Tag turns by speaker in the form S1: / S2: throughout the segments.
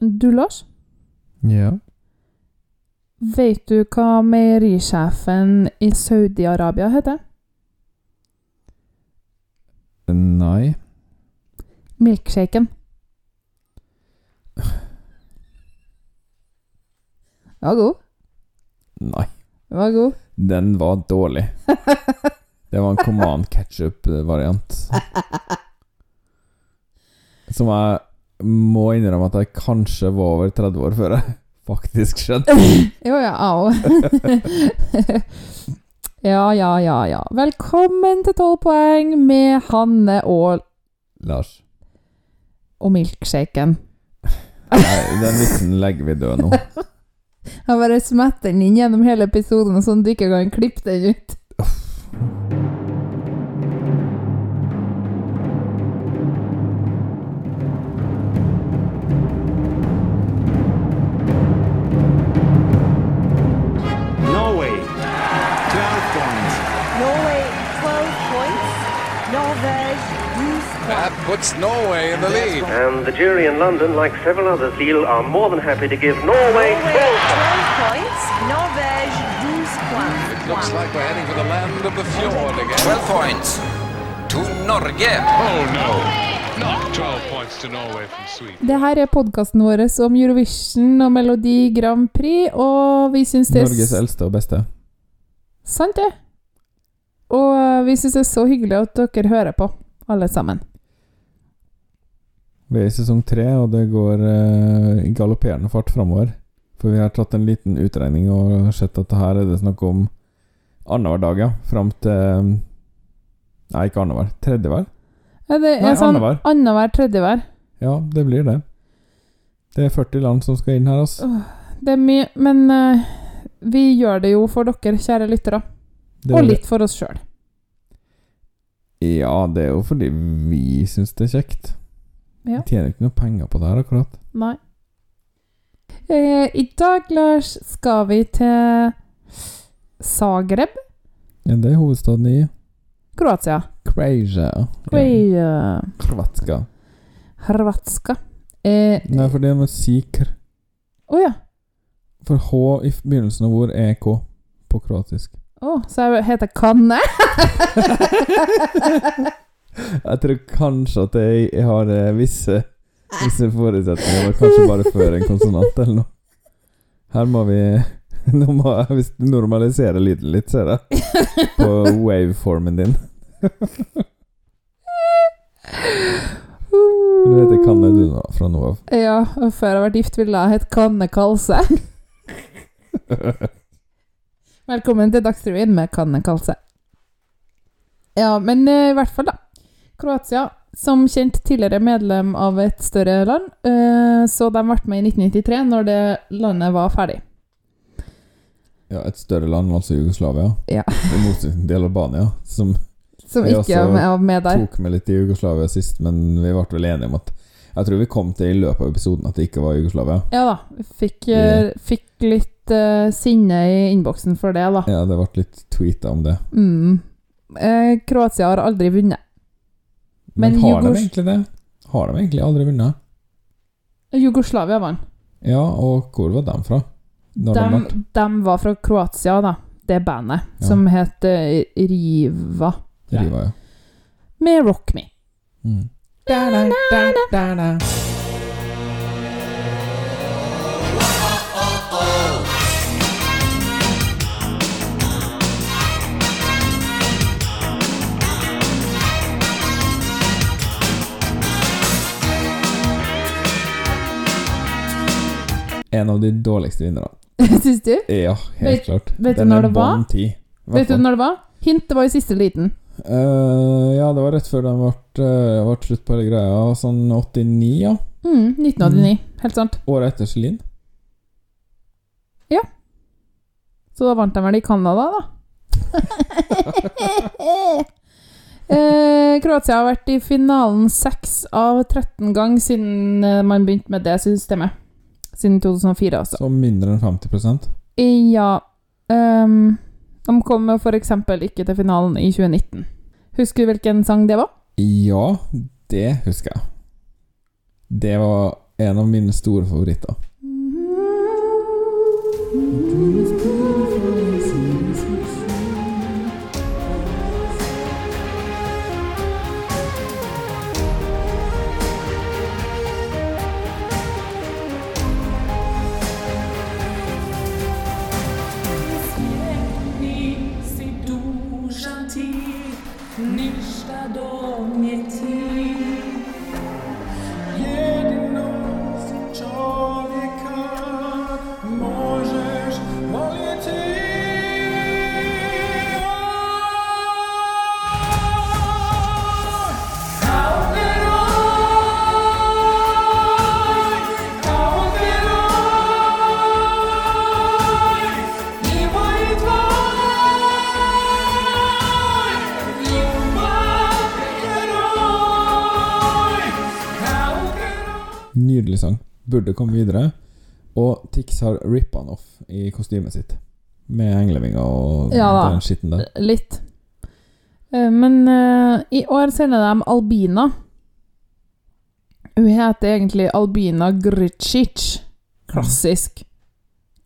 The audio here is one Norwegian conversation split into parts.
S1: Du, Lars,
S2: Ja.
S1: vet du hva meierisjefen i Saudi-Arabia heter?
S2: Nei.
S1: Milkshaken. Den var god.
S2: Nei.
S1: Den var god.
S2: Den var dårlig. Det var en command ketchup-variant. Som jeg må innrømme at jeg kanskje var over 30 år før jeg faktisk skjønte.
S1: Jo, ja, au. ja, ja, ja, ja. Velkommen til 12 poeng med Hanne og,
S2: Lars.
S1: og milkshaken.
S2: Nei, den vitsen legger vi død nå.
S1: Jeg bare smetter den inn gjennom hele episoden, og sånn du ikke kan klippe den ut.
S3: Puts Norway in the lead.
S4: And the jury in London, like several others, feel are more than happy to give Norway
S5: Norway
S4: 12 points.
S5: points. Norvège 12 points.
S3: It looks like we're heading for the land of the fjord again.
S6: 12 points to Norge.
S7: Oh no, not 12 points to Norway from Sweden.
S1: Det her er podkasten vår om Eurovision og Melodi Grand Prix, og vi syns det er
S2: Norges eldste og beste.
S1: Sant, det. Og vi syns det er så hyggelig at dere hører på, alle sammen.
S2: Vi er i sesong tre, og det går eh, i galopperende fart framover. For vi har tatt en liten utregning og sett at her er det snakk om annenhver dag, ja. Fram til Nei, ikke annenhver. Tredjehver?
S1: Ja, det
S2: Nei,
S1: er sånn
S2: annenhver.
S1: tredjehver.
S2: Ja, det blir det. Det er 40 land som skal inn her, altså.
S1: Det er mye, men uh, vi gjør det jo for dere, kjære lyttere. Og litt for oss sjøl.
S2: Ja, det er jo fordi vi syns det er kjekt.
S1: Ja.
S2: Jeg tjener ikke noe penger på det her, akkurat.
S1: Nei. Eh, I dag, Lars, skal vi til Zagreb,
S2: Ja, det er hovedstaden i
S1: Kroatia.
S2: Croatia.
S1: Kroatia.
S2: Kroatska.
S1: Hrvatska. Eh,
S2: Nei, for det må si kr.
S1: Å ja.
S2: For H i begynnelsen av ord er K på kroatisk.
S1: Å, så jeg heter Kanne?
S2: Jeg tror kanskje at jeg, jeg har eh, visse, visse forutsetninger, kanskje bare før en konsonant eller noe. Her må vi Nå må jeg normalisere lyden litt, ser jeg. På waveformen din. Du heter Kanne du nå, fra nå av.
S1: Ja, og før jeg ble gift, ville jeg hett Kanne Kalse. Velkommen til Dagsrevyen med Kanne Kalse. Ja, men uh, i hvert fall, da. Kroatia, som kjent tidligere medlem av et større land, eh, så de ble med i 1993, når det landet var ferdig.
S2: Ja, et større land, altså Jugoslavia.
S1: Ja.
S2: I motsetning til Albania, som
S1: Som ikke
S2: også
S1: med der.
S2: tok med litt i Jugoslavia sist, men vi ble vel enige om at Jeg tror vi kom til i løpet av episoden at det ikke var Jugoslavia.
S1: Ja da. Fikk, yeah. fikk litt uh, sinne i innboksen for det, da.
S2: Ja, det ble litt tweeta om det.
S1: Mm. Eh, Kroatia har aldri vunnet.
S2: Men,
S1: Men
S2: har de egentlig det? Har de egentlig aldri vunnet?
S1: Jugoslavia vant.
S2: Ja, og hvor var de fra? De,
S1: De, de var fra Kroatia, da. Det bandet.
S2: Ja.
S1: Som het eh, Riva.
S2: Riva, ja.
S1: Med Rock Me.
S2: Mm. En av de dårligste vinnerne.
S1: Syns du?
S2: Ja, helt
S1: Vet-
S2: klart.
S1: vet du når det var?
S2: bånn ti, i hvert
S1: Vet du når det var? Hintet var i siste liten.
S2: Uh, ja, det var rett før den ble, eh, ble slutt på hele greia. Sånn 89, ja.
S1: Mm, 1989. Helt sant.
S2: Året etter Celine.
S1: Så da vant de vel i Canada, da. eh, Kroatia har vært i finalen 6 av 13 ganger siden eh, man begynte med det systemet. Siden 2004, altså.
S2: Så mindre enn 50%
S1: Ja Um, De kom eksempel ikke til finalen i 2019. Husker du hvilken sang det var?
S2: Ja, det husker jeg. Det var en av mine store favoritter.
S8: C'est
S2: Nydelig sang. Burde komme videre. Og Tix har rippa han off i kostymet sitt. Med englevinger og
S1: Ja
S2: den skitten der.
S1: Litt. Eh, Men uh, i år sender de Albina. Hun heter egentlig Albina Gricic. Klassisk.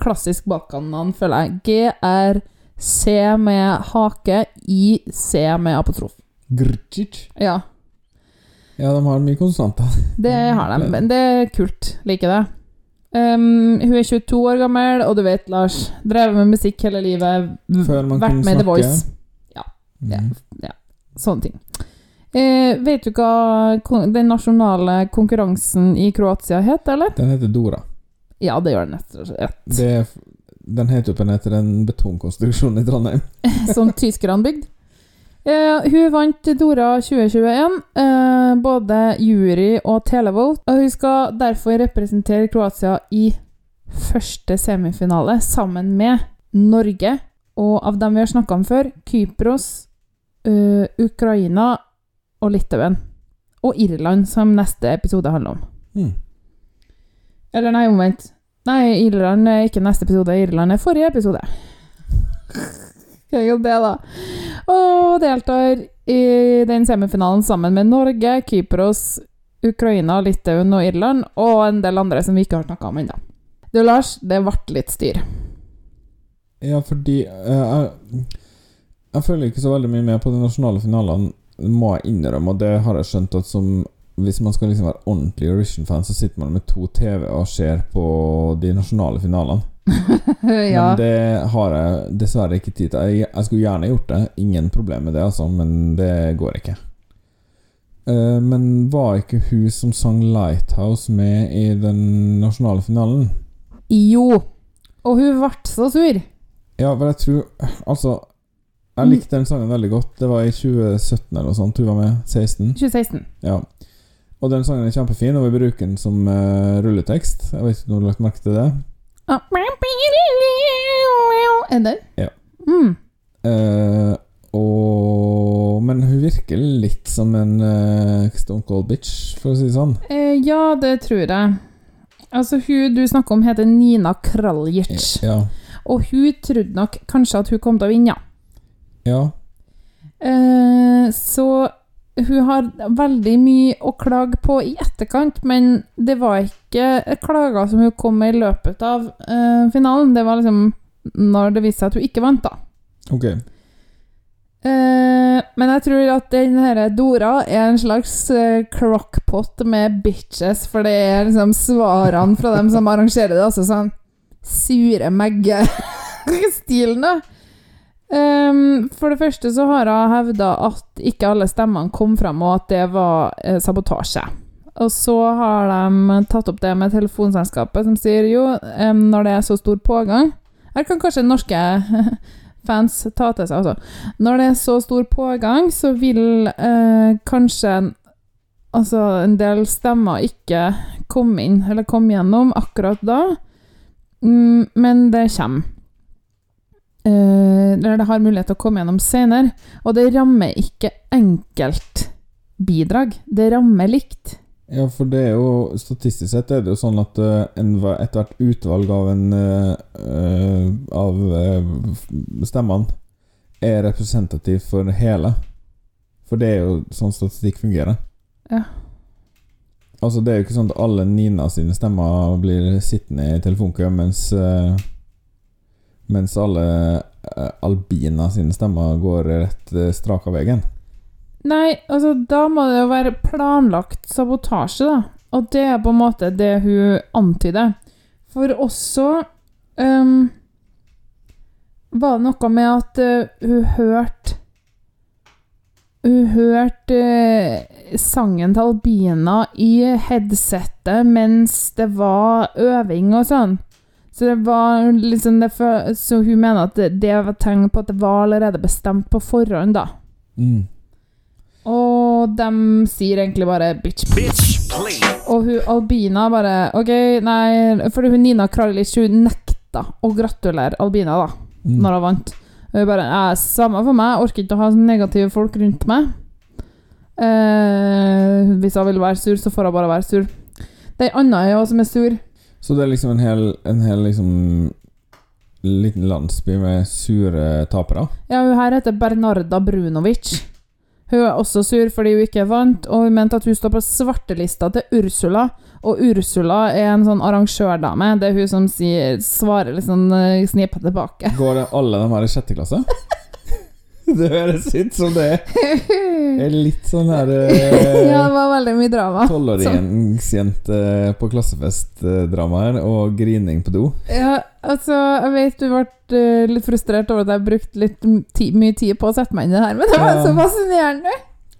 S1: Klassisk Balkan-navn, føler jeg. G-R-C med hake, I-C med apotrof.
S2: Gricic?
S1: Ja,
S2: Ja, de har mye konsonanter.
S1: det har de. Men det er kult. Liker det. Um, hun er 22 år gammel, og du vet, Lars, drevet med musikk hele livet.
S2: Før man
S1: vært
S2: kunne
S1: med snakke. The
S2: snakke.
S1: ja,
S2: Mm.
S1: Sånne ting. Uh, vet du hva den nasjonale konkurransen i Kroatia heter, eller?
S2: Den heter Dora.
S1: Ja, det gjør den rett og slett.
S2: Den heter jo på etter en betongkonstruksjon i Trondheim.
S1: Som tyskerne bygde. Eh, hun vant Dora 2021, eh, både jury og televote, og hun skal derfor representere Kroatia i første semifinale sammen med Norge, og av dem vi har snakka om før, Kypros, eh, Ukraina og Litauen. Og Irland, som neste episode handler om.
S2: Mm.
S1: Eller nei, omvendt. Nei, Irland er ikke neste episode, Irland er forrige episode. Hva er det, da? Og deltar i den semifinalen sammen med Norge, Kypros, Ukraina, Litauen og Irland, og en del andre som vi ikke har snakka om ennå. Du, Lars, det ble litt styr.
S2: Ja, fordi eh, jeg, jeg følger ikke så veldig mye med på de nasjonale finalene, må jeg innrømme, og det har jeg skjønt at som hvis man skal liksom være ordentlig Eurovision-fan, så sitter man med to TV og ser på de nasjonale finalene.
S1: ja.
S2: Men det har jeg dessverre ikke tid til. Jeg, jeg skulle gjerne gjort det, ingen problem med det, altså, men det går ikke. Eh, men var ikke hun som sang 'Lighthouse' med i den nasjonale finalen?
S1: Jo. Og hun ble så sur.
S2: Ja, men jeg tror Altså, jeg likte den sangen veldig godt. Det var i 2017 eller noe sånt. Hun var med. 16.
S1: 2016.
S2: Ja. Og den sangen er kjempefin, og vi bruker den som eh, rulletekst. Jeg vet ikke om du har lagt merke til det?
S1: Ah. Er det den?
S2: Ja.
S1: Mm.
S2: Uh, og Men hun virker litt som en uh, Stone Cold Bitch, for å si det sånn.
S1: Uh, ja, det tror jeg. Altså, hun du snakker om, heter Nina Kraljic.
S2: Ja.
S1: Og hun trodde nok kanskje at hun kom til å vinne.
S2: ja.
S1: Uh, så hun har veldig mye å klage på i etterkant, men det var ikke klager som hun kom med i løpet av uh, finalen. Det var liksom når det viste seg at hun ikke vant, da.
S2: Ok.
S1: Uh, men jeg tror at den her Dora er en slags uh, crockpot med bitches, for det er liksom svarene fra dem som arrangerer det. Altså sånn sure Megge-stilen, da. Ehm, for det første så har hun hevda at ikke alle stemmene kom fram, og at det var eh, sabotasje. Og så har de tatt opp det med telefonselskapet, som sier jo, um, når det er så stor pågang Her kan kanskje norske fans ta til seg altså. Når det er så stor pågang, så vil eh, kanskje altså en del stemmer ikke komme inn, eller komme gjennom akkurat da, mm, men det kommer. Eh, eller det har mulighet til å komme gjennom senere, og det rammer ikke enkeltbidrag. Det rammer likt.
S2: Ja, for det er jo Statistisk sett er det jo sånn at uh, ethvert utvalg av en eh, eh, Av eh, stemmene er representativ for hele. For det er jo sånn statistikk fungerer.
S1: Ja.
S2: Altså, det er jo ikke sånn at alle Nina sine stemmer blir sittende i telefonkø, mens eh, Mens alle eh, Albina sine stemmer går rett eh, strak av veien.
S1: Nei, altså da må det jo være planlagt sabotasje, da. Og det er på en måte det hun antyder. For også um, var det noe med at uh, hun hørte Hun hørte uh, sangen til Albina i headsetet mens det var øving og sånn. Så det var liksom det for, Så hun mener at det, det var tegn på at det var allerede bestemt på forhånd, da.
S2: Mm.
S1: Og de sier egentlig bare 'bitch'.
S9: Bitch, please.
S1: Og hun Albina bare OK, nei Fordi hun Nina Kralic hun nekta å gratulere Albina da
S2: Mm.
S1: når hun vant. Hun bare ja, 'Samme for meg, jeg orker ikke å ha negative folk rundt meg'. Eh, hvis hun vil være sur, så får hun bare være sur. Det er ei anna som er sur.
S2: Så det er liksom en hel, en hel liksom liten landsby med sure tapere?
S1: Ja, hun her heter Bernarda Brunovic. Hun er også sur fordi hun ikke vant, og hun mente at hun står på svartelista til Ursula. Og Ursula er en sånn arrangørdame. Det er hun som sier, svarer litt sånn uh, snipa tilbake.
S2: Går det alle de her i sjette klasse? det høres ut som det er litt sånn her
S1: ja, det
S2: eh,
S1: var veldig mye drama.
S2: Tolvåringsjente på klassefest-drama her, og grining på do.
S1: Ja, altså, jeg vet du ble eh, litt frustrert over at jeg brukte litt ti mye tid på å sette meg inn i det her, men det var
S2: Ja.
S1: så fascinerende.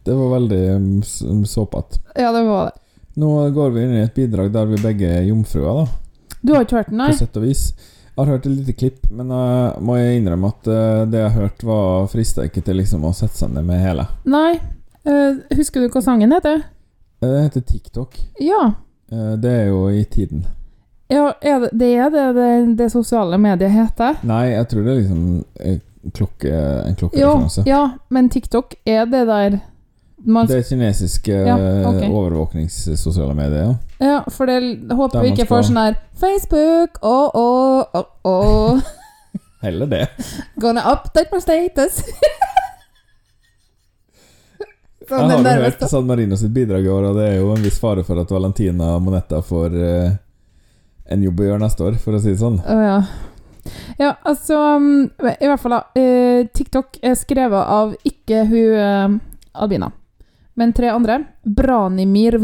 S2: Det var veldig mm, såpete.
S1: Ja, det var det.
S2: Nå går vi inn i et bidrag der vi begge er jomfruer, da.
S1: Du har ikke hørt den, nei?
S2: På sett og vis. Har hørt et lite klipp, men uh, må jeg innrømme at uh, det jeg har hørt, var frista ikke til liksom å sette seg ned med hele.
S1: Nei. Uh, husker du hva sangen heter?
S2: Uh, Det heter TikTok.
S1: Ja.
S2: Det er jo i tiden.
S1: ja er det, det er det, det det sosiale mediet heter?
S2: Nei, jeg tror det er liksom klokke, en
S1: klokkereferanse.
S2: klokkereferanse.
S1: ja, men TikTok er det der man,
S2: Det kinesiske
S1: Ja, okay.
S2: overvåkningssosiale medier, ja.
S1: Ja, for det håper vi ikke får sånn her Facebook, oh, oh, oh, oh.
S2: Heller det.
S1: Gonna update my status.
S2: Jeg har jo hørt. San Marino sitt bidrag i år, og det er jo en viss fare for at Valentina Monetta får uh, en jobb å gjøre neste år, for å si det sånn.
S1: Å ja. Ja, altså um, I hvert fall, da. Uh, TikTok er skrevet av ikke hun uh, Albina, men tre andre. Branimir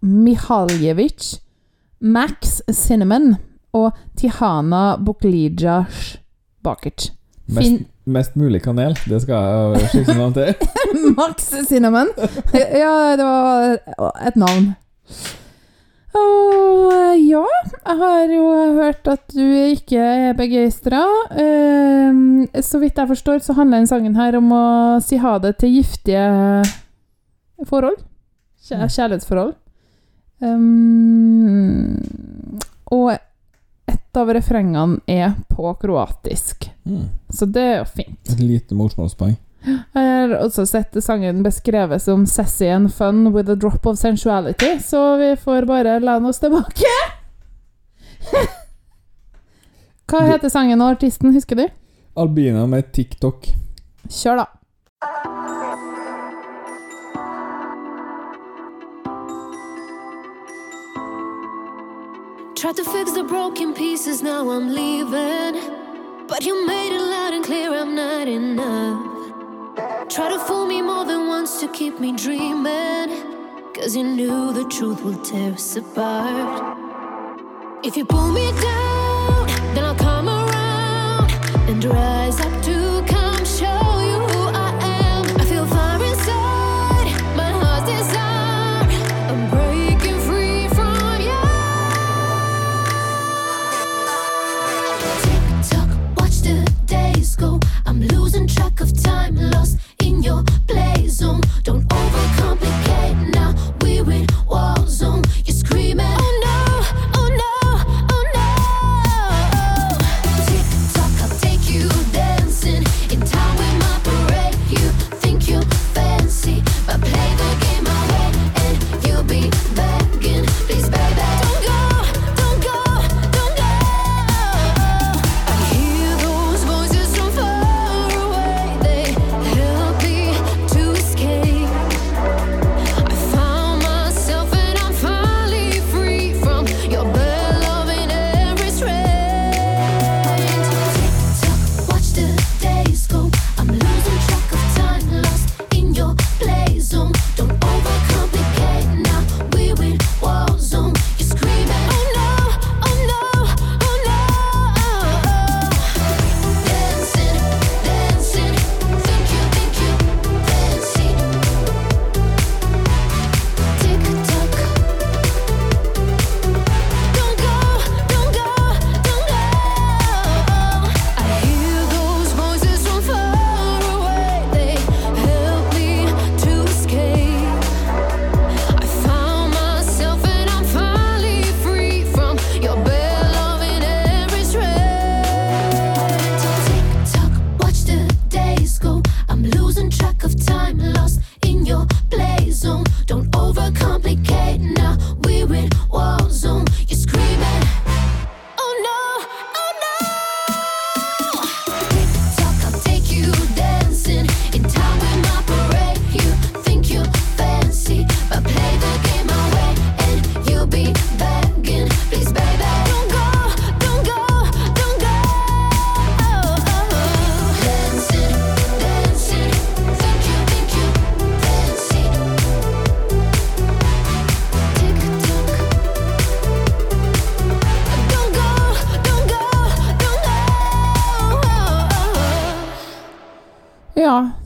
S1: Mihaljevic, Max Cinnamon og Tihana Buklijas Bakert.
S2: Mest, mest mulig kanel, det skal jeg skifte navn til.
S1: Max Cinnamon. Ja, det var et navn. Og ja, jeg har jo hørt at du ikke er begeistra. så vidt jeg forstår, så handler denne sangen her om å si ha det til giftige forhold. Kjæ kjærlighetsforhold. Um, og et av refrengene er på kroatisk.
S2: Mm.
S1: Så det er jo fint.
S2: Et lite morsmålspoeng.
S1: Jeg har også sett sangen beskrevet som sassy and fun with a drop of sensuality, så vi får bare lene oss tilbake. Hva heter sangen og artisten, husker du?
S2: Albina med TikTok.
S1: Kjør, da.
S10: Tried to fix the broken pieces, now I'm leaving. But you made it loud and clear I'm not enough. Try to fool me more than once to keep me dreaming. Cause you knew the truth will tear us apart. If you pull me down, then I'll come around and rise up to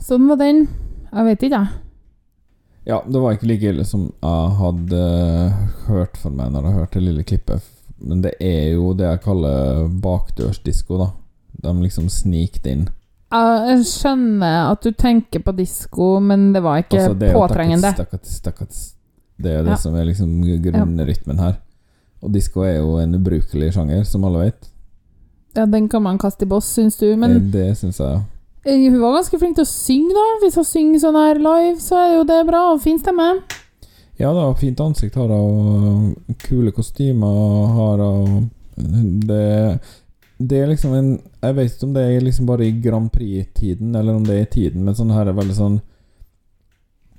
S1: sånn var den. Jeg vet ikke, jeg.
S2: Ja, det var ikke like ille som jeg hadde hørt for meg når jeg hørte det lille klippet. Men det er jo det jeg kaller bakdørsdisko, da. De liksom snikte det inn.
S1: Jeg skjønner at du tenker på disko, men det var ikke
S2: Altså, det
S1: påtrengende.
S2: takkatis, takkatis. Det er det
S1: Ja.
S2: som er liksom grunnrytmen her. Og disko er jo en ubrukelig sjanger, som alle vet.
S1: Ja, Den kan man kaste i boss, syns du. Men
S2: Eh, det syns jeg, ja.
S1: Eh, hun var ganske flink til å synge, da. Hvis hun synger sånn her live, så er jo det bra. Og fin stemme.
S2: Ja da, fint ansikt har hun, kule kostymer har hun. Det, det er liksom en Jeg vet ikke om det er liksom bare i Grand Prix-tiden, eller om det er i tiden, men sånn her er veldig sånn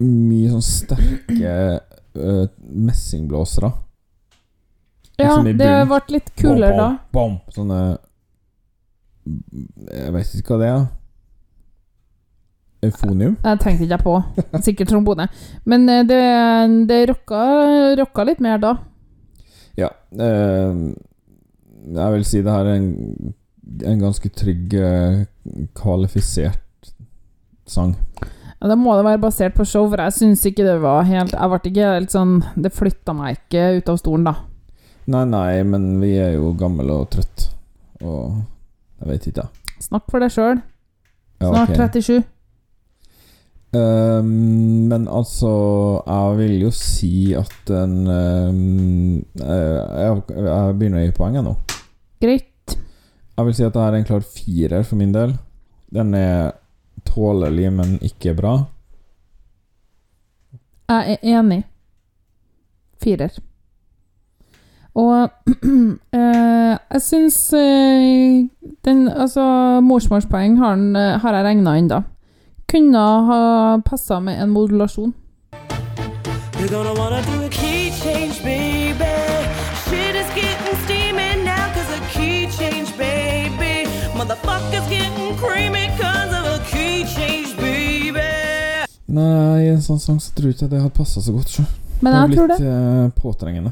S2: Mye sånn sterke uh, messingblåsere.
S1: Ja,
S2: Liksom
S1: det ble litt kulere da.
S2: Bom, bom, Sånne Jeg vet ikke hva det er. Eufonium?
S1: Jeg tenkte ikke jeg på. Sikkert trombone. Men eh, det, det rocka, rocka litt mer da.
S2: Ja. Eh, jeg vil si det her er en, en ganske trygg, eh, kvalifisert sang.
S1: Ja, Da må det være basert på show, for jeg syns ikke det var helt Jeg ble ikke helt sånn Det flytta meg ikke ut av stolen, da.
S2: Nei, nei, men vi er jo gamle og trøtt Og jeg vet ikke, jeg.
S1: Snakk for deg sjøl.
S2: Ja,
S1: Snart
S2: ok.
S1: 37.
S2: Ehm, men altså, jeg vil jo si at en eh, jeg, jeg begynner å gi poeng nå.
S1: Greit.
S2: Jeg vil si at det er en klar firer for min del. Den er tålelig, men ikke bra.
S1: Jeg er enig. Firer. Og øh, jeg syns øh, den Altså, morsmålspoeng har, har jeg regna inn, da. Kunne ha passa med en modulasjon.
S8: You're gonna wanna do a key change, baby. Shit is getting steamy now cause a key change, baby. Motherfuckers getting creamy cause of a key change, baby.
S2: Nei, i en sånn sang så tror jeg ikke det hadde passa så godt. Så.
S1: Men jeg tror det.
S2: Litt eh, påtrengende.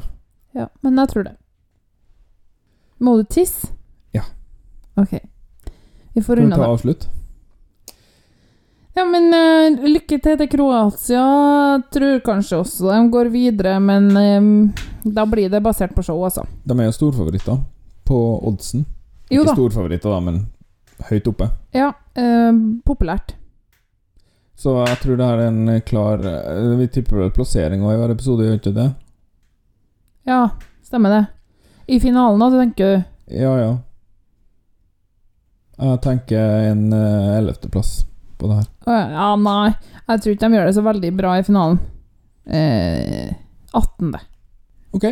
S1: Ja, men jeg tror det. Må du tisse?
S2: Ja.
S1: Ok. Vi får
S2: Skal vi
S1: unna
S2: ta
S1: avslutt?
S2: avslutt?
S1: Ja, men uh, lykke til til Kroatia. Tror kanskje også de går videre, men um, da blir det basert på show, altså.
S2: De er jo storfavoritter på oddsen.
S1: Jo
S2: ikke storfavoritter, da, men høyt oppe.
S1: Ja, Uh, populært.
S2: Så jeg tror det er en klar uh, Vi tipper vel plassering i hver episode, gjør ikke det?
S1: Ja, stemmer det. I finalen, da, tenker du?
S2: Ja, ja. Jeg tenker en ellevteplass. ellevteplass på det her.
S1: Ja, nei. Jeg tror ikke de gjør det så veldig bra i finalen. Eh, 18.
S2: Ok,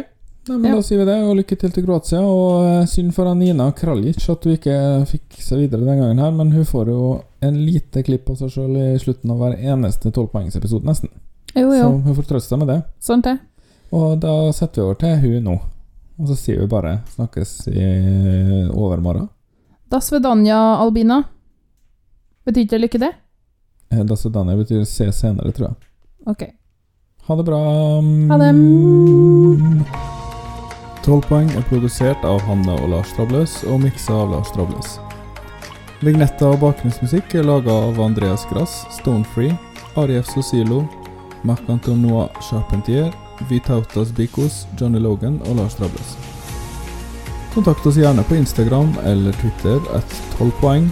S2: Nei, men
S1: Ja.
S2: da sier vi det, og lykke til til Kroatia. Og eh, synd for Nina Kraljic at hun ikke fikk seg videre den gangen her, men hun får jo en lite klipp av seg sjøl i slutten av hver eneste tolvpoengsepisode, nesten.
S1: Jo,
S2: Så hun får trøste seg med det.
S1: Sånn det.
S2: Og da setter vi over til hun nå. Og så sier vi bare 'snakkes i overmorgen'.
S1: Da Svedanja Albina. Betyr ikke det lykke til?
S2: Eh, betyr 'se senere', tror jeg.
S1: Ok.
S2: Ha det bra.
S1: Ha det.
S2: 12 poeng er produsert av Hanne og Lars Trabløs og miksa av Lars Trabløs. Vignetta og bakgrunnsmusikk er laga av Andreas Grass, Stonefree, Arief Sosilo, Marc-Antonois Charpentier, Vitautas Bikos, Johnny Logan og Lars Trabløs. Kontakt oss gjerne på Instagram eller Twitter at 12 poeng,